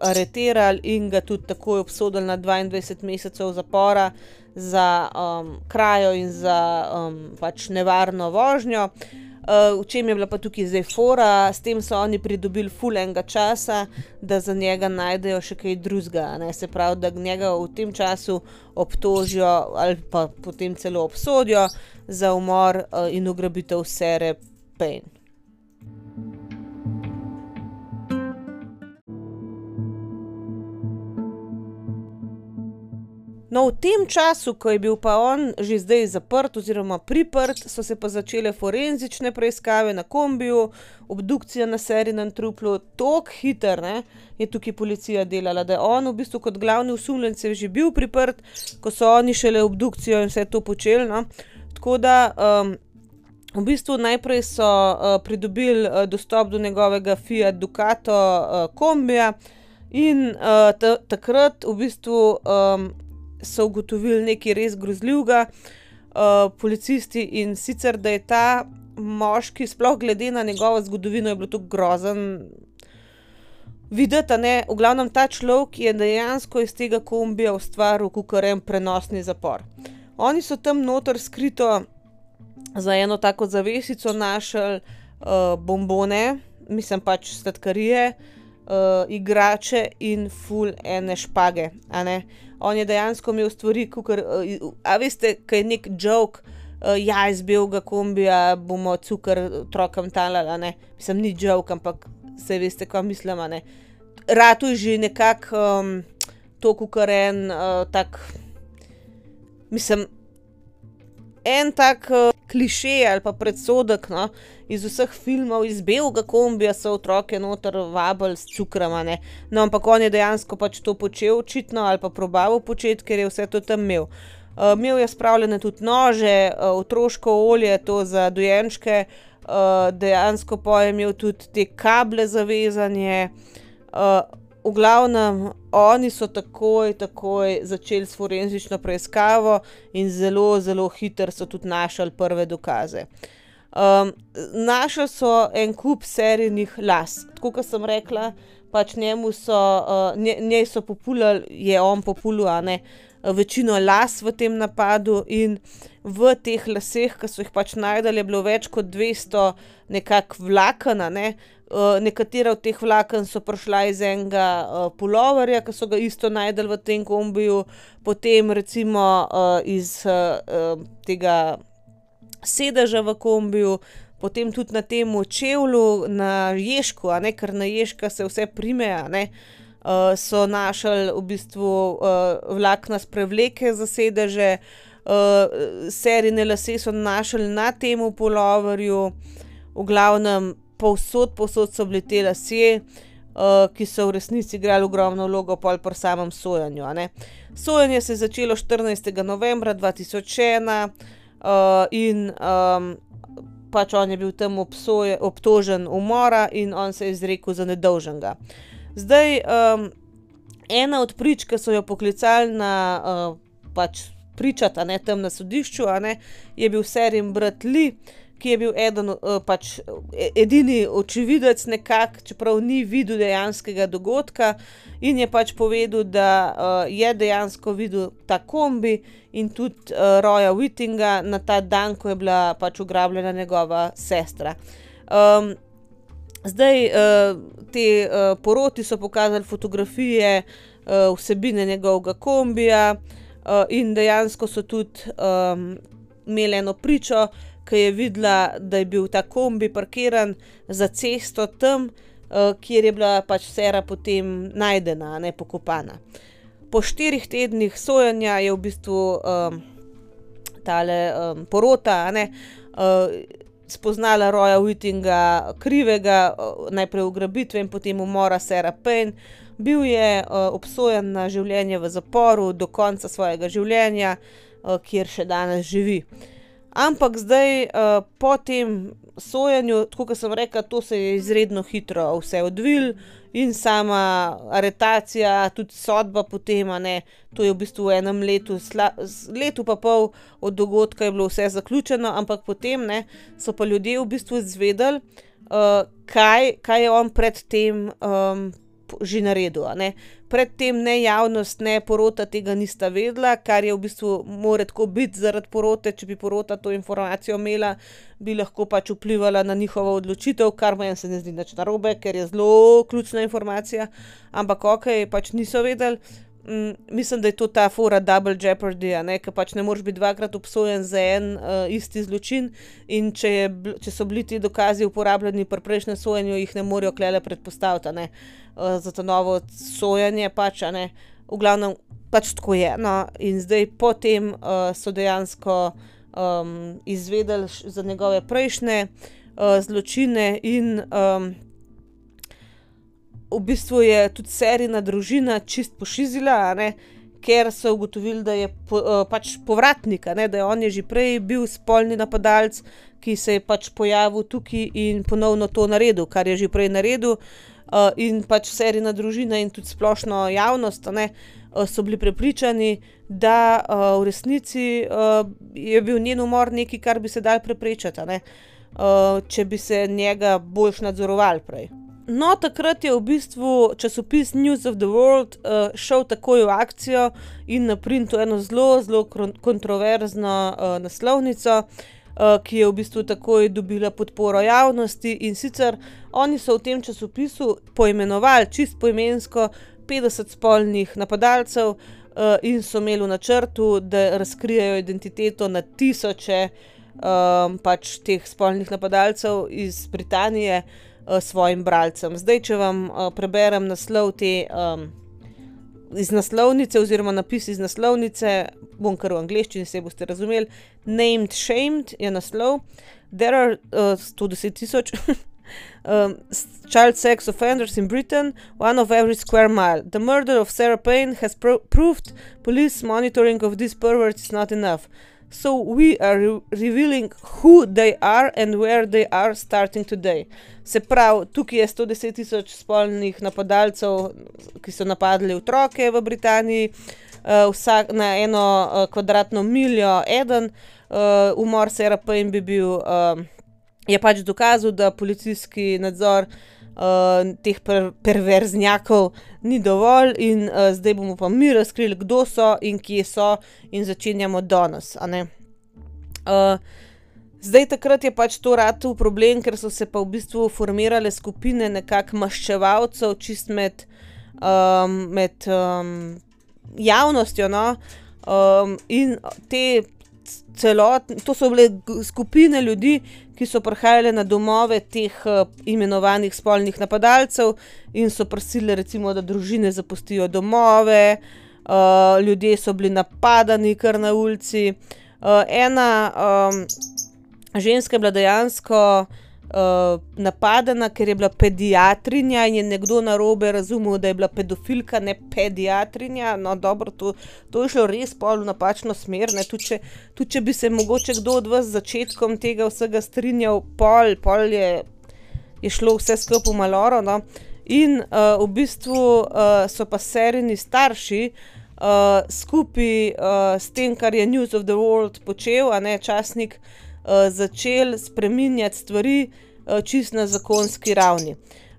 areterali in ga tudi takoj obsodili na 22 mesecev zapora za um, krajo in za um, pač nevarno vožnjo. Uh, Uh, v čem je bila pa tukaj zdaj fora, s tem so oni pridobili fulenga časa, da za njega najdejo še kaj drugega. Se pravi, da njega v tem času obtožijo ali pa potem celo obsodijo za umor uh, in ugrabitev sere Payne. No, v tem času, ko je bil pa on že zdaj zaprt oziroma priprt, so se pa začele forenzične preiskave na kombiju, obdukcija na serinem truplu, tako hiter ne, je tukaj policija delala, da je on v bistvu kot glavni usumljenec že bil priprt, ko so oni šele obdukcijo in vse to počeli. No. Tako da. Um, V bistvu najprej so uh, pridobili uh, dostop do njegovega Fiat Ducato uh, kombija, in uh, takrat v bistvu um, so ugotovili nekaj res grozljivega, uh, policisti in sicer, da je ta moški, sploh glede na njegovo zgodovino, je bilo to grozen. Videti, je v glavnem ta človek, je dejansko iz tega kombija ustvaril kukarem prenosni zapor. Oni so tam noter skrito za eno tako zavesico našli uh, bombone, mislim pač sladkarije, uh, igrače in full ene špage. On je dejansko imel stvari, kot uh, a veste, kaj je nek jok, uh, ja, iz belega kombija bomo cukor otrokom talali, ne, mislim, ni jok, ampak se veste, kaj mislim. Ratu je že nekako um, to, kar je en uh, tak, mislim, en tak uh, kliše ali pa predsodek no, iz vseh filmov, iz belega kombija so otroke noter vabili s cukrama. No, ampak on je dejansko pač to počel, očitno ali pa probaval početi, ker je vse to tam imel. Uh, imel je spravljene tudi nože, uh, otroško olje, to za dojenčke, uh, dejansko pa je imel tudi te kable za vezanje. Uh, v glavnem, oni so takoj, takoj začeli s forenzično preiskavo in zelo, zelo hitro so tudi našli prve dokaze. Um, našli so en kup serijnih las, tako kot sem rekla, pač njemu so, uh, njej so populali, je on populil, a ne. Večino las v tem napadu, in v teh laseh, ki so jih pač najdali, je bilo več kot 200 nekakšnih vlaken, ne, uh, nekatera od teh vlaken so prišla iz enega uh, puloverja, ki so ga isto najdel v tem kombiju, potem recimo uh, iz uh, tega sedeža v kombiju, potem tudi na tem čevlju, na ješku, a ne ker na ješka se vse primeja, ne. Uh, so našli v bistvu uh, vlakna sprevleke za sedeže, uh, serijne lase so našli na tem poloverju, v glavnem, povsod, povsod so bili te lasje, uh, ki so v resnici igrali ogromno vlogo pol pri samem sojenju. Sojenje se je začelo 14. novembra 2001 uh, in um, pač on je bil tam obsoje, obtožen umora in on se je izrekel za nedolžnega. Zdaj, um, ena od prič, ki so jo poklicali na uh, pač pričati, ne tam na sodišču, ne, je bil Serim Bratli, ki je bil eden, uh, pač, e, edini očividec, nekako, čeprav ni videl dejanskega dogodka, in je pač povedal, da uh, je dejansko videl ta kombi in tudi uh, Roja Whittinga na ta dan, ko je bila pač ugrabljena njegova sestra. Um, zdaj, te poroti so pokazali fotografije vsebine njegovega kombija, in dejansko so tudi um, imeli eno pričo, ki je videla, da je bil ta kombi parkiran za cesto tam, uh, kjer je bila pač sera potem najdena, ne pokopana. Po štirih tednih sojenja je v bistvu um, tale um, porota, ne. Uh, Spoznala Roja Whittinga krivega, najprej ugrabitve in potem umora Sara Payne. Bil je uh, obsojen na življenje v zaporu do konca svojega življenja, uh, kjer še danes živi. Ampak zdaj, uh, po tem sojenju, tako kot sem rekel, to se je izredno hitro vse odvil in sama aretacija, tudi sodba potem, ne, to je v bistvu v enem letu, letu pa pol od dogodka je bilo vse zaključeno, ampak potem ne, so pa ljudje v bistvu izvedeli, kaj, kaj je on predtem um, že naredil. Predtem ne javnost, ne porota tega nista vedela, kar je v bistvu more tako biti zaradi porote. Če bi porota to informacijo imela, bi lahko pač vplivala na njihovo odločitev, kar meni se ne zdi nič narobe, ker je zelo ključna informacija. Ampak ok, pač niso vedeli. Mm, mislim, da je to ta fora Double Jeopardy, ki pač ne moreš biti dvakrat obsojen za en uh, isti zločin. In če, je, če so bili ti dokazi uporabljeni pri prejšnjem sojenju, jih ne morejo klele predpostaviti uh, za to novo sojenje. Pač, v glavnem, pač tako je. No? In zdaj potem uh, so dejansko um, izvedeli za njegove prejšnje uh, zločine in. Um, v bistvu je tudi serijna družina čist pošizila, ker so ugotovili, da je po, uh, pač povratnik, ne, da je on je že prej bil spolni napadalec, ki se je pač pojavil tukaj in ponovno to naredil, kar je že prej naredil. Uh, in pač serijna družina in tudi splošno javnost ne, uh, so bili prepričani, da uh, v resnici uh, je bil njen umor nekaj, kar bi se dal preprečiti, uh, če bi se njega boljš nadzoroval prej. No, takrat je v bistvu časopis News of the World uh, šel takoj v akcijo in naprintil eno zelo, zelo kontroverzno uh, naslovnico, uh, ki je v bistvu takoj dobila podporo javnosti. In sicer oni so v tem časopisu poimenovali čist poimensko 50 spolnih napadalcev uh, in so imeli v načrtu, da razkrijajo identiteto na tisoče um, pač teh spolnih napadalcev iz Britanije uh, svojim bralcem. Zdaj, če vam uh, preberem naslov te um, iz naslovnice, oziroma napis iz naslovnice, bom kar v angleščini, se boste razumeli. Named Shamed je naslov, there are uh, 110 tisoč. Um, child sex offenders in Britain, one of every square mile. The murder of Sarah Payne has pro proved police monitoring of these perverts is not enough. So we are re revealing who they are and where they are starting today. Se pravi, tukaj je 110 tisoč spolnih napadalcev, ki so napadli otroke v Britaniji, uh, vsak na eno uh, kvadratno miljo, eden, uh, umor SRP in bi bil, uh, je pač dokazal, da policijski nadzor teh per perverznjakov ni dovolj, in uh, zdaj bomo pa mi razkrili, kdo so in kje so, in začenjamo danes. Uh, zdaj, takrat je pač to rado problem, ker so se pa v bistvu formirale skupine nekakšnih maščevalcev, čist med, um, med um, javnostjo. No? Um, in te celotne, to so bile skupine ljudi, ki so prihajali na domove teh uh, imenovanih spolnih napadalcev in so prosili, recimo, da družine zapustijo domove. uh, ljudje so bili napadani kar na ulici. Uh, ena um, ženska je bila dejansko uh, napadena, ker je bila pediatrinja in je nekdo na robe razumel, da je bila pedofilka, ne pediatrinja. No, dobro, to, to je šlo res pol v napačno smer. Tudi če, tud, če bi se mogoče kdo od vas začetkom tega vsega strinjal, pol, pol je, je šlo vse skupaj maloro. No. In uh, v bistvu uh, so pa serijni starši uh, skupaj uh, s tem, kar je News of the World počel, a ne časnik, uh, začel spreminjati stvari uh, čist na zakonski ravni.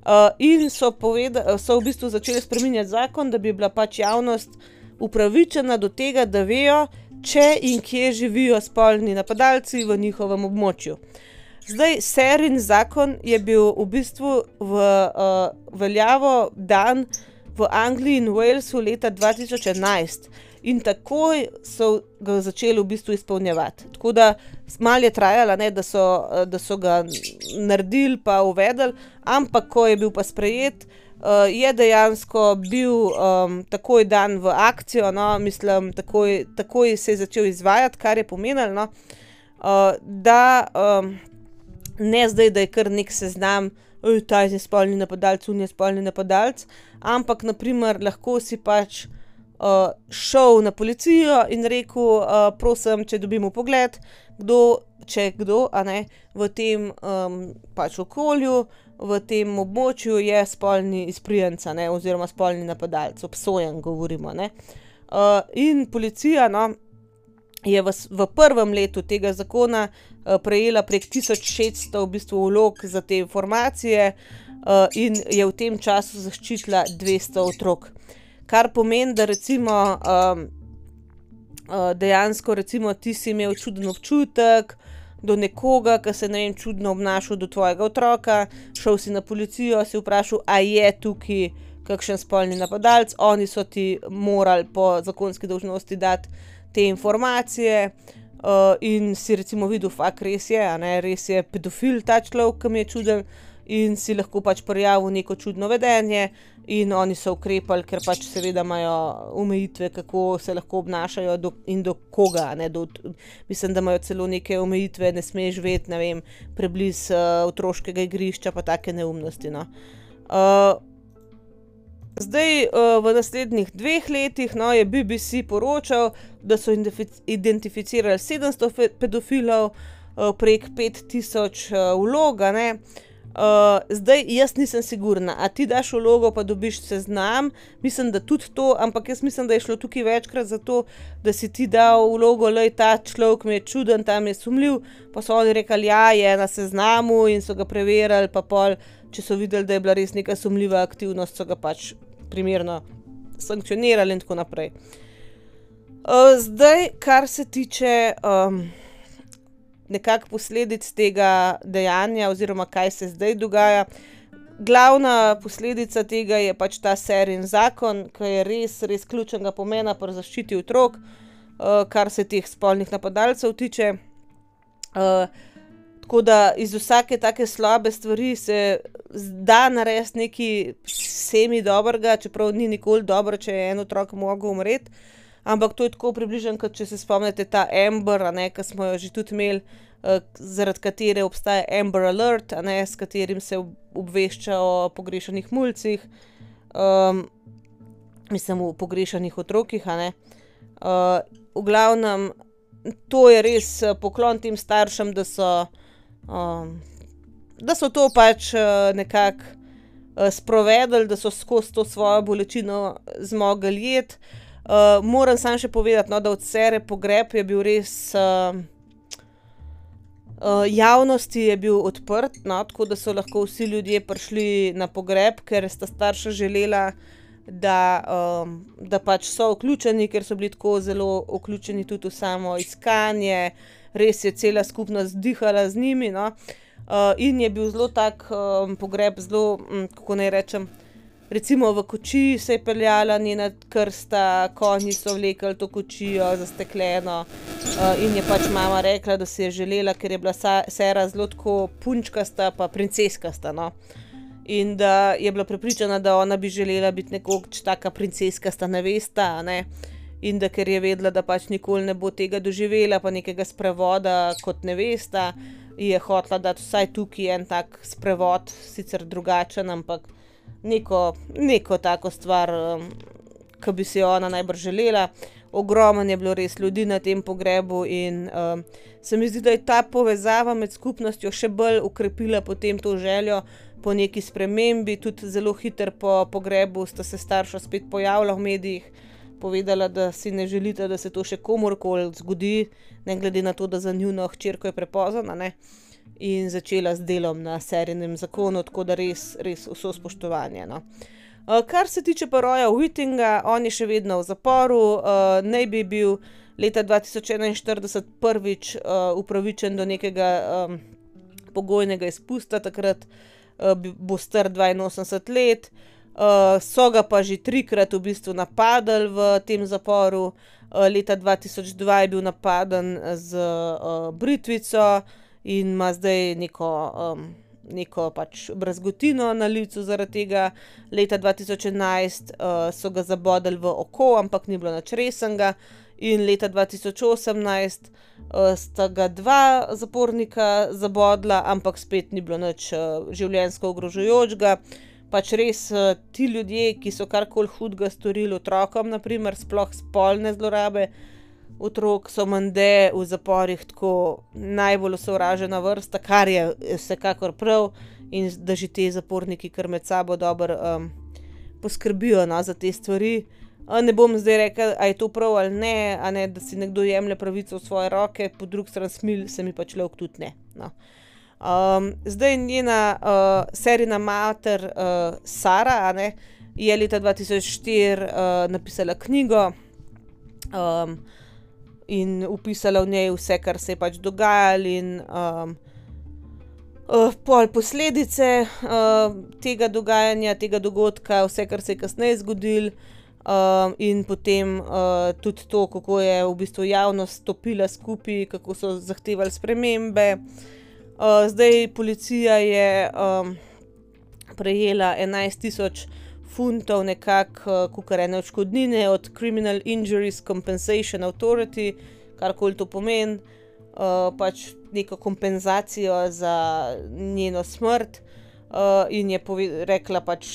Uh, in so, poveda, so v bistvu začeli spreminjati zakon, da bi bila pač javnost upravičena do tega, da vejo, če in kje živijo spolni napadalci v njihovem območju. Zdaj, serijni zakon je bil v bistvu v uh, veljavo dan v Angliji in Walesu leta 2011 in takoj so ga začeli v bistvu izpolnjevati. Tako da malo je trajalo, ne, da, so, da so ga naredili, pa uvedli, ampak ko je bil pa sprejet. Uh, je dejansko bil um, takoj dan v akcijo, no, mislim, takoj, takoj se je začel izvajati, kar je pomenilo, no, uh, da um, ne zdaj, da je kar nek seznam, ta je spolni napadalec, unija spolni napadalec, ampak naprimer, lahko si pač uh, šel na policijo in rekel, uh, prosim, če dobimo pogled, kdo, če kdo, a ne v tem um, pač okolju, v tem območju je spolni izprijenca, ne, oziroma spolni napadalec, obsojen, govorimo. Uh, in policija, no. Je v, v prvem letu tega zakona uh, prejela prek 1600 v bistvu vlog za te informacije, uh, in je v tem času zaščitila 200 otrok kar pomeni, da recimo, um, uh, dejansko recimo, ti si imel čuden občutek do nekoga, ki se ne vem, čudno obnašal do tvojega otroka, šel si na policijo, si vprašal, a je tukaj kakšen spolni napadalec, oni so ti morali po zakonski dolžnosti dati te informacije. Uh, in si recimo videl, je res je, ne, res je pedofil ta človek, ki mi je čuden, in si lahko pač prijavil neko čudno vedenje, in oni so ukrepali, ker pač seveda imajo omejitve, kako se lahko obnašajo do, in do koga. Do, mislim, da imajo celo neke omejitve, ne smeš vedeti, ne vem, preblizu uh, otroškega igrišča, pa take neumnosti. No. Uh, Zdaj, v naslednjih dveh letih no, je BBC poročal, da so identificirali 700 pedofilov, prek 5000 vlog. Uh, zdaj, jaz nisem sigurna, a ti daš vlogo, pa dobiš seznam. Mislim, da tudi to, ampak jaz mislim, da je šlo tukaj večkrat za to, da si ti dal vlogo, da je ta človek mi je čuden, tam je sumljiv. Pa so oni rekli, ja, je na seznamu in so ga preverili, pa pol, če so videli, da je bila res neka sumljiva aktivnost, so ga pač primerno sankcionirali in tako naprej. Uh, zdaj, kar se tiče. Um, nekako posledic tega dejanja, oziroma kaj se zdaj dogaja. Glavna posledica tega je pač ta serijni zakon, ki je res, res ključnega pomena pri zaščiti otrok, uh, kar se teh spolnih napadalcev tiče. Uh, tako da iz vsake take slabe stvari se da narediti nekaj semi dobrega, čeprav ni nikoli dobro, če je en otrok mogel umreti ampak to je tako približno, kot če se spomnite ta Amber, ki smo jo že tudi imeli, uh, zaradi katere obstaja Amber Alert, ne, s katerim se obvešča o pogrešanih mulcih, um, mislim, o pogrešanih otrokih. Uh, v glavnem, to je res eh, poklon tem staršem, da so, um, da so to pač uh, nekako. Sprovedli, da so skozi to svojo bolečino zmogli jed. Uh, moram samo še povedati, no, da od sere pogreb je bil res. Uh, uh, javnosti je bil odprt, no, tako da so lahko vsi ljudje prišli na pogreb, ker sta starša želela, da, um, da pač so vključeni, ker so bili tako zelo vključeni tudi v samo iskanje, res je cela skupnost dihala z njimi. No, uh, in je bil zelo tak um, pogreb, zelo, um, kako naj rečem. Recimo v koči se je peljala njena krsta, konji so vlekli to kočijo zastekljeno. Uh, in je pač mama rekla, da si je želela, ker je bila sera zelo tako punčkasta, pa princeskasta. No? in da je bila prepričana, da ona bi želela biti nekoč taka princeska, sta nevesta, ne. In da ker je vedela, da pač nikoli ne bo tega doživela, pa nekega sprevoda kot nevesta, je hotela dati vsaj tukaj en tak sprevod, sicer drugačen, ampak neko, neko tako stvar, um, ki bi si jo ona najbrž želela. Ogromno je bilo res ljudi na tem pogrebu, in um, se mi zdi, da je ta povezava med skupnostjo še bolj ukrepila potem to željo po neki spremembi. Tudi zelo hitro po pogrebu sta se starša spet pojavila v medijih, povedala, da si ne želita, da se to še komorkoli zgodi, ne glede na to, da za njuno hčerko je prepozno. In začela z delom na serijnem zakonu, tako da res, res vso spoštovanje. No. Uh, kar se tiče pa Roja Whitinga, on je še vedno v zaporu, uh, naj bi bil leta 2041 prvič uh, upravičen do nekega um, pogojnega izpusta, takrat uh, bo star 82 let. Uh, so ga pa že trikrat v bistvu napadali v tem zaporu. Uh, leta 2002 je bil napaden z uh, britvico in ima zdaj neko, um, neko pač brazgotino na licu zaradi tega. Leta 2011 uh, so ga zabodli v oko, ampak ni bilo nič resnega. In leta 2018 uh, sta ga dva zapornika zabodla, ampak spet ni bilo nič uh, življenjsko ogrožujočega pač res uh, ti ljudje, ki so karkoli hudega storili otrokom, naprimer, sploh spolne zlorabe otrok, so mende v zaporih tako najbolj sovražena vrsta, kar je vsekakor prav, in da že ti zaporniki, kar med sabo dobro um, poskrbijo no, za te stvari. Ne bom zdaj rekel, ali je to prav ali ne, ne, da si nekdo jemlje pravico v svoje roke, po drugi strani smil se mi pač le tudi ne. No. Um, zdaj njena uh, serijna mater, uh, Sara, ne, je leta 2004 uh, napisala knjigo um, in upisala v njej vse, kar se je pač dogajalo, in um, uh, pol posledice uh, tega dogajanja, tega dogodka, vse, kar se je kasneje zgodilo. Um, in potem uh, tudi to, kako je v bistvu javnost stopila skupaj, kako so zahtevali spremembe. Uh, Uh, zdaj policija je um, prejela 11.000 funtov, nekako, uh, kar ene odškodnine od Criminal Injuries Compensation Authority, kar koli to pomeni, uh, pač neko kompenzacijo za njeno smrt. Uh, in je rekla pač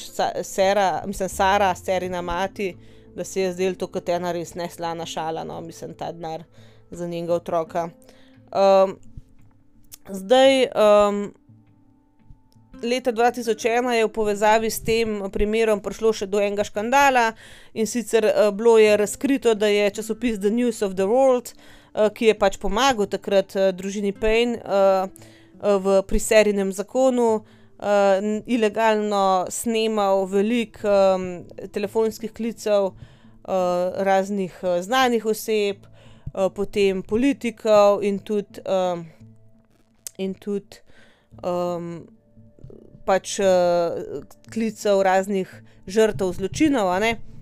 Sara, mislim, Sara, Serina mati, da se je zdelo to kot ena res neslana šala, no, mislim, ta denar za njenega otroka. Um, Zdaj, um, leta 2001 je v povezavi s tem primerom prišlo še do enega škandala in sicer uh, bilo je razkrito, da je časopis The News of the World, uh, ki je pač pomagal takrat uh, družini Payne uh, uh, v priserjenem zakonu. Uh, ilegalno snemal veliko um, telefonskih klicev uh, raznih uh, znanih oseb, uh, potem politikov in tudi uh, in tudi um, pač uh, klicev raznih žrtev zločinov.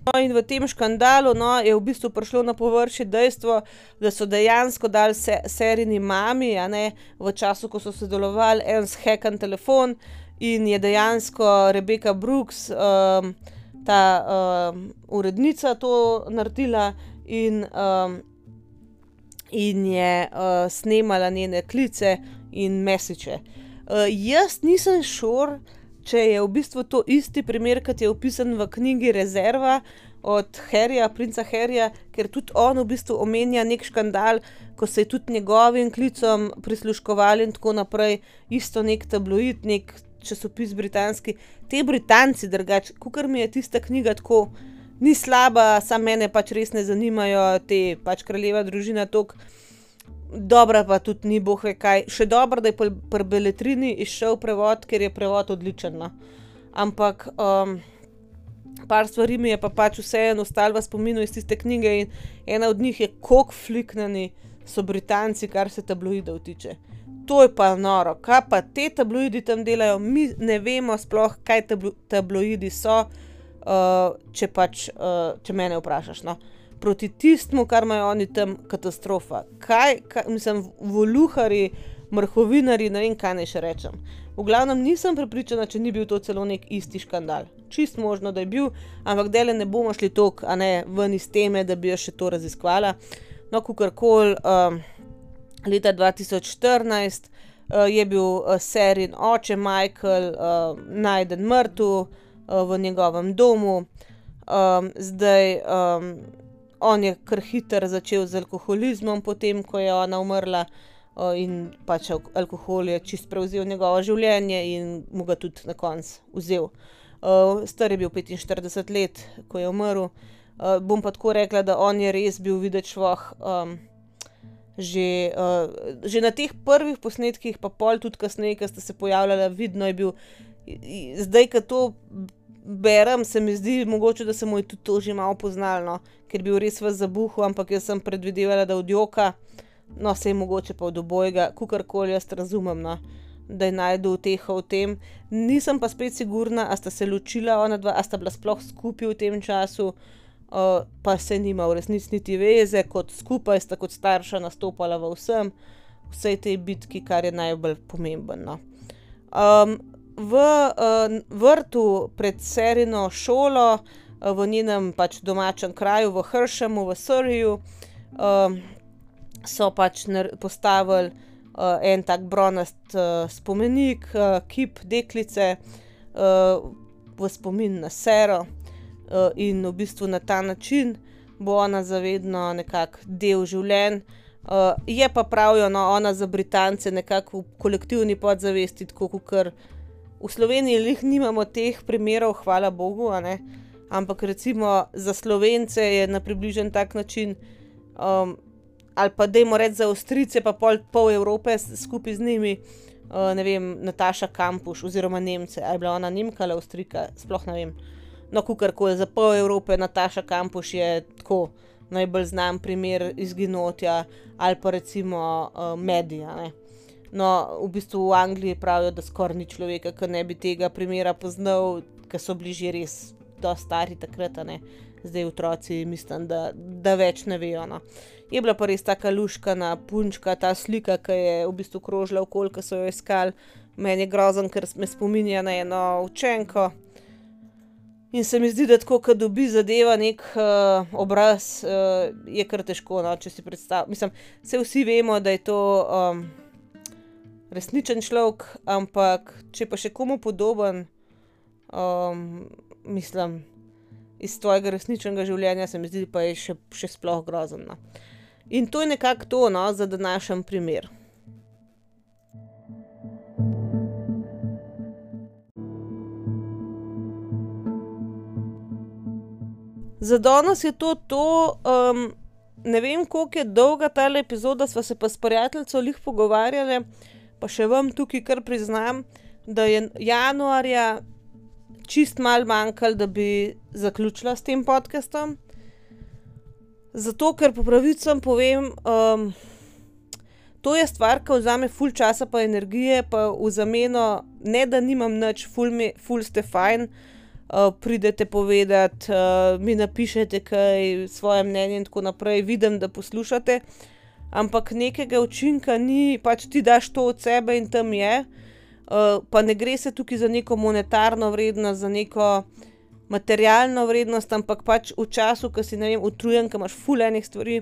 No, in v tem škandalu no, je v bistvu prišlo na površje dejstvo, da so dejansko dali se, serijni mami, ne, v času, ko so sodelovali, en zhekan telefon in je dejansko Rebeka Brooks, um, ta um, urednica, to naredila in, um, in je uh, snemala njene klice in mesiče. Uh, jaz nisem šor, če je v bistvu to isti primer, kot je opisan v knjigi Rezerva od Harryja, princa Harryja, ker tudi on v bistvu omenja nek škandal, ko se je tudi njegovim klicom prisluškovali in tako naprej, isto nek tabloid, nek časopis britanski. Te Britanci, drugače, kot mi je tista knjiga tako. Ni slaba, samo mene pač res ne zanimajo te pač kraljeva družina tok dobra pa tudi ni, boh ve kaj. Še dobro, da je pri Beletrini izšel prevod, ker je prevod odličen. No. Ampak um, par stvari mi je pa pač vseeno ostalo v spominu iz tiste knjige in ena od njih je, kako fliknjeni so Britanci, kar se tabloidov tiče. To je pa noro, kaj pa te tabloidi tam delajo, mi ne vemo sploh, kaj tabloidi so, uh, če pač, uh, če mene vprašaš. No proti tistemu, kar imajo oni tam, katastrofa. Kaj, kaj mislim, voluhari mrhovinari, ne vem, kaj naj še rečem. V glavnem nisem prepričana, če ni bil to celo nek isti škandal. Čist možno, da je bil, ampak dele ne bomo šli tok, a ne ven iz teme, da bi jo še to raziskvala. No, kakorkoli, um, leta 2014 uh, je bil uh, serin oče Michael uh, najden mrtev uh, v njegovem domu. Um, zdaj um, on je kar hiter začel z alkoholizmom, potem ko je ona umrla. In pač alkohol je čist prevzel njegovo življenje in mu ga tudi na koncu vzel. Star je bil 45 let, ko je umrl. Bom pa tako rekla, da on je res bil videti šloh. Um, že, uh, že na teh prvih posnetkih, pa pol tudi kasneje, ki ste se pojavljali, vidno je bil. Zdaj, ko to berem, se mi zdi mogoče, da se mu je tudi to že malo poznalo, ker je bil res v zabuhu, ampak jaz sem predvidevala, da od joka no, se je mogoče pa od obojega, kakorkoli jaz razumem, no, da je najdel teha v tem. Nisem pa spet sigurna, a sta se ločila ona dva, a sta bila sploh skupaj v tem času, uh, pa se nima v resnici niti veze, kot skupaj sta kot starša nastopala v vsem, vsej tej bitki, kar je najbolj pomembno. Um, v uh, vrtu pred Serino šolo, uh, v njenem pač domačem kraju, v Hršemu, v Surju, uh, so pač postavili uh, en tak bronast uh, spomenik, uh, kip deklice uh, v spomin na Sero, uh, in v bistvu na ta način bo ona zavedno nekako del življenja. Uh, je pa pravijo, no, ona za Britance nekako v kolektivni podzavesti, tako kot v Sloveniji, jih nimamo teh primerov, hvala Bogu, ampak recimo za Slovence je na približen tak način. Um, ali pa da jim reči za Avstrijce, pa pol, pol Evrope skupaj z njimi, uh, ne vem, Nataša Kampuš oziroma Nemce, ali je bila ona Nemka ali Avstrijka, sploh ne vem. No, kar koli za pol Evrope, Nataša Kampuš je tako najbolj znan primer izginotja ali pa recimo uh, medija. Ne. No, v bistvu v Angliji pravijo, da skoraj ni človeka, ki ne bi tega primera poznal, ker so bili že res dosta stari takrat, ne. zdaj otroci, mislim, da, da več ne vejo. No je bila pa res tako luškana punčka, ta slika, ki je v bistvu krožila okoli, ki so jo iskali. Meni je grozen, ker me spominja na eno učenko. In se mi zdi, da tako, ko dobi zadeva nek uh, obraz, uh, je kar težko. No, če si predstavljam, mislim, vse vsi vemo, da je to um, resničen človek, ampak če pa še komu podoben, um, mislim, iz tvojega resničnega življenja, se mi zdi, pa je še, še sploh grozen. No. In to je nekako to, no, za današnji primer. Za danes je to to. Um, ne vem, koliko je dolga ta epizoda, sva se pa s prijateljico lih pogovarjali, pa še vam tukaj kar priznam, da je januarja čist mal manjkalo, da bi zaključila s tem podcastom. Zato, ker po pravicam povem, um, to je stvar, ki vzame ful časa, pa energije, pa v zameno, ne da nimam nič, ful, mi, ful ste fajn, uh, pridete povedati, uh, mi napišete kaj, svoje mnenje in tako naprej, vidim, da poslušate. Ampak nekega učinka ni, pač ti daš to od sebe in tam je. Uh, pa ne gre se tukaj za neko monetarno vrednost, za neko materialno vrednost, ampak pač v času, ko si vem, utrujen, ko imaš fulejnih stvari,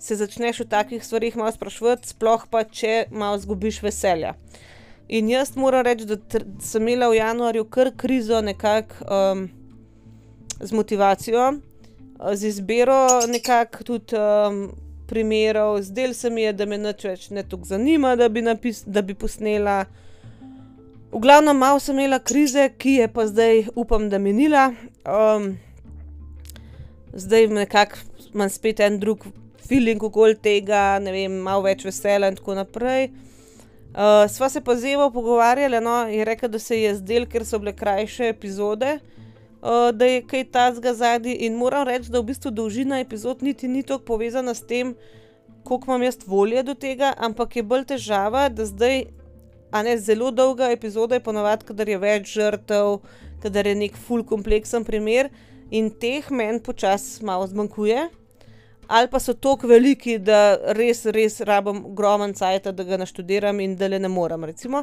se začneš v takih stvarih malo sprašovati, sploh pa če malo zgubiš veselja. In jaz moram reči, da sem imela v januarju kar krizo nekako um, z motivacijo, z izbiro nekako tudi um, primerov, zdel se mi je, da me nič več ne toliko zanima, da bi, napis, da bi posnela. V glavnem, malo sem imela krize, ki je pa zdaj, upam, da minila. Um, zdaj nekako imam spet en drug feeling okoli tega, ne vem, malo več vesela in tako naprej. Uh, sva se pa zevo pogovarjali, no, in rekla, da se je zdel, ker so bile krajše epizode, uh, da je kaj tazga zadnji. In moram reči, da v bistvu dolžina epizod niti ni tako povezana s tem, koliko imam jaz volje do tega, ampak je bolj težava, da zdaj a ne zelo dolga epizoda, je ponovadi, kadar je več žrtev, kadar je nek full kompleksen primer in teh meni počasi malo zmanjkuje. ali pa so tako veliki, da res, res rabim ogromen cajt, da ga naštudiram in da le ne morem. Recimo.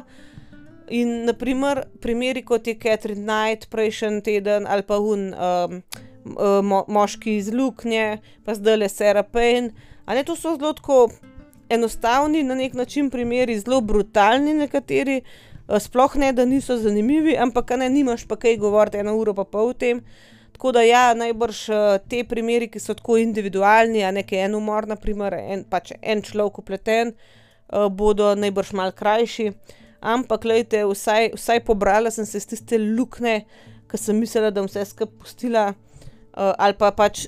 In naprimer, primeri kot je Catherine Knight prejšnji teden ali pa un um, mo moški iz Luknje, pa zdaj le Sarah Payne. Ali to so zelo tako enostavni, na nek način primeri, zelo brutalni nekateri, sploh ne, da niso zanimivi, ampak ne, nimaš pa kaj govoriti eno uro pa pol o tem. Tako da ja, najbrž ti primeri, ki so tako individualni, a ne, ke je en umor, na primer, en pač en človek vpleten, bodo najbrž malo krajši. Ampak glejte, vsaj, vsaj pobrala sem se iz tiste luknje, ke sem mislila, da bom vse skupaj pustila, ali pa pač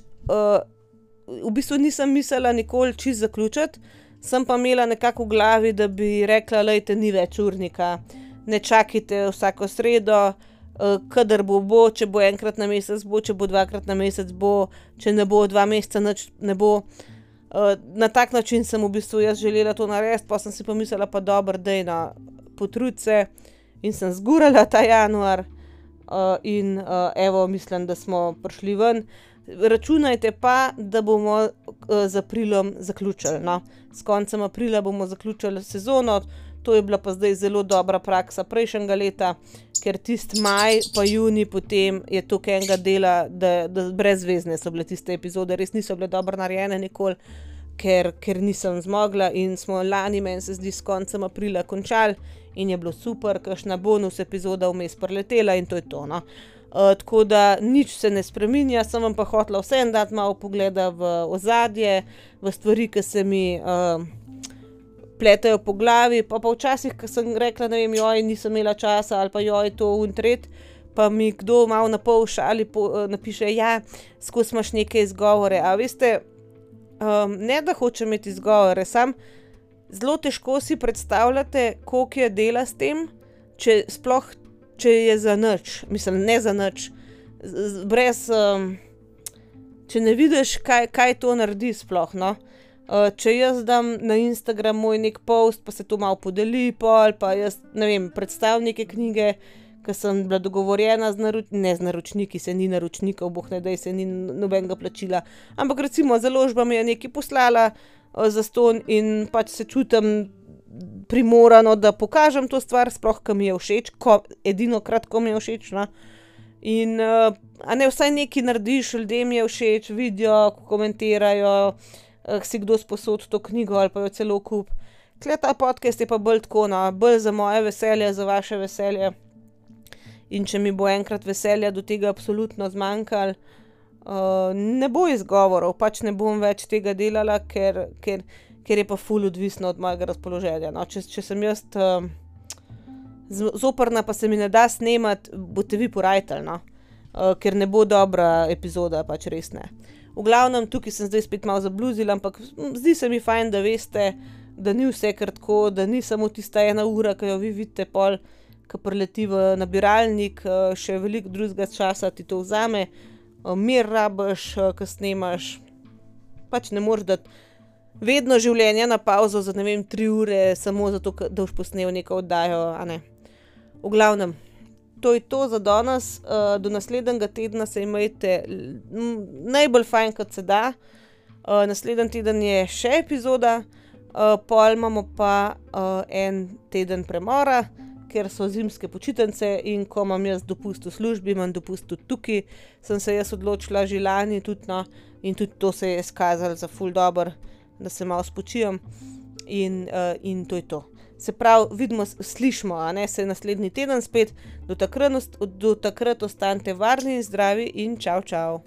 v bistvu nisem mislila nikoli čisto zaključiti, sem pa imela nekako v glavi, da bi rekla: "Glejte, ni več urnika, ne čakajte vsako sredo, kadar bo, bo, če bo enkrat na mesec, bo, če bo dvakrat na mesec, bo, če ne bo dva meseca nič, ne bo." na tak način sem v bistvu jaz želela to narediti, pol sem si pa mislila: "Pa dobro, daj, no, potrudi se." In sem zgurala ta januar, in, evo, mislim, da smo prišli ven. Računajte pa, da bomo, z aprilom zaključili, no. S koncem aprila bomo zaključili sezono, to je bila pa zdaj zelo dobra praksa prejšnjega leta, ker tisti maj pa junij potem je toliko enega dela, da, da brezvezne so bile tiste epizode, res niso bile dobro narejene nikoli, ker, ker nisem zmogla in smo lani, meni se zdi, s koncem aprila končali in je bilo super, kakšna bonus epizoda vmes priletela in to je to, no. tako da nič se ne spreminja, sem vam pa hotela vseeno dati malo vpogleda v ozadje, v stvari, ke se mi, pletejo po glavi, po pa včasih, ke sem rekla, ne vem: nisem imela časa," ali pa: to, ono, tretje." Pa mi kdo malo na pol šali napiše: "Ja, skozi imaš neke izgovore." A veste, ne da hočem imeti izgovore, samo zelo težko si predstavljate, koliko je dela s tem, če sploh, če je zanič, mislim, ne zanič, brez, če ne vidiš, kaj, kaj to naredi sploh, no. če jaz dam na Instagram moj neki post, pa se to malo podeli pol, pa jaz, ne vem, predstavim neke knjige, ke sem bila dogovorjena z ne z naročniki, saj ni naročnikov, bog ne daj, saj ni nobenega plačila, ampak recimo založba mi je nekaj poslala, zastonj in pač se čutim primorano, da pokažem to stvar, sploh ke mi je všeč, ko edinokrat, ko mi je všeč, no. In, a ne, vsaj nekaj narediš, ljudem je všeč, vidijo, komentirajo, si kdo sposodi to knjigo ali pa jo celo kupi. Tule ta podcast je pa bolj tako, no, bolj za moje veselje, za vaše veselje. In če mi bo enkrat veselja do tega absolutno zmanjkalo, ne bo izgovorov, pač ne bom več tega delala, ker, ker, ker je pa ful odvisno od mojega razpoloženja, no, če, če sem jaz, zoprna pa se mi ne da snemati, boste vi porajtali, no. ker ne bo dobra epizoda, pač res ne. V glavnem, tukaj sem zdaj spet malo zabluzila, ampak zdi se mi fajn, da veste, da ni vse kar tako, da ni samo tista ena ura, ke jo vi vidite pol, ke prileti v nabiralnik, še veliko drugega časa ti to vzame. mir rabiš, ke snemaš, pač ne moreš dati vedno življenja na pavzo za, ne vem, tri ure samo zato, da boš posnel neko oddajo, a ne. V glavnem, to je to za danes, do naslednjega tedna se imejte najbolj fajn, kot se da. naslednji teden je še epizoda, pol imamo pa, en teden premora, ker so zimske počitnice, in ko imam jaz dopust v službi, imam dopust tudi tukaj, sem se jaz odločila že lani tudi, no, in tudi to se je izkazalo za ful dobro, da se malo spočijem. In, in to je to. Se pravi, vidimo, slišimo, a ne, se naslednji teden spet. Do do takrat ostanite varni in zdravi in čao, čao.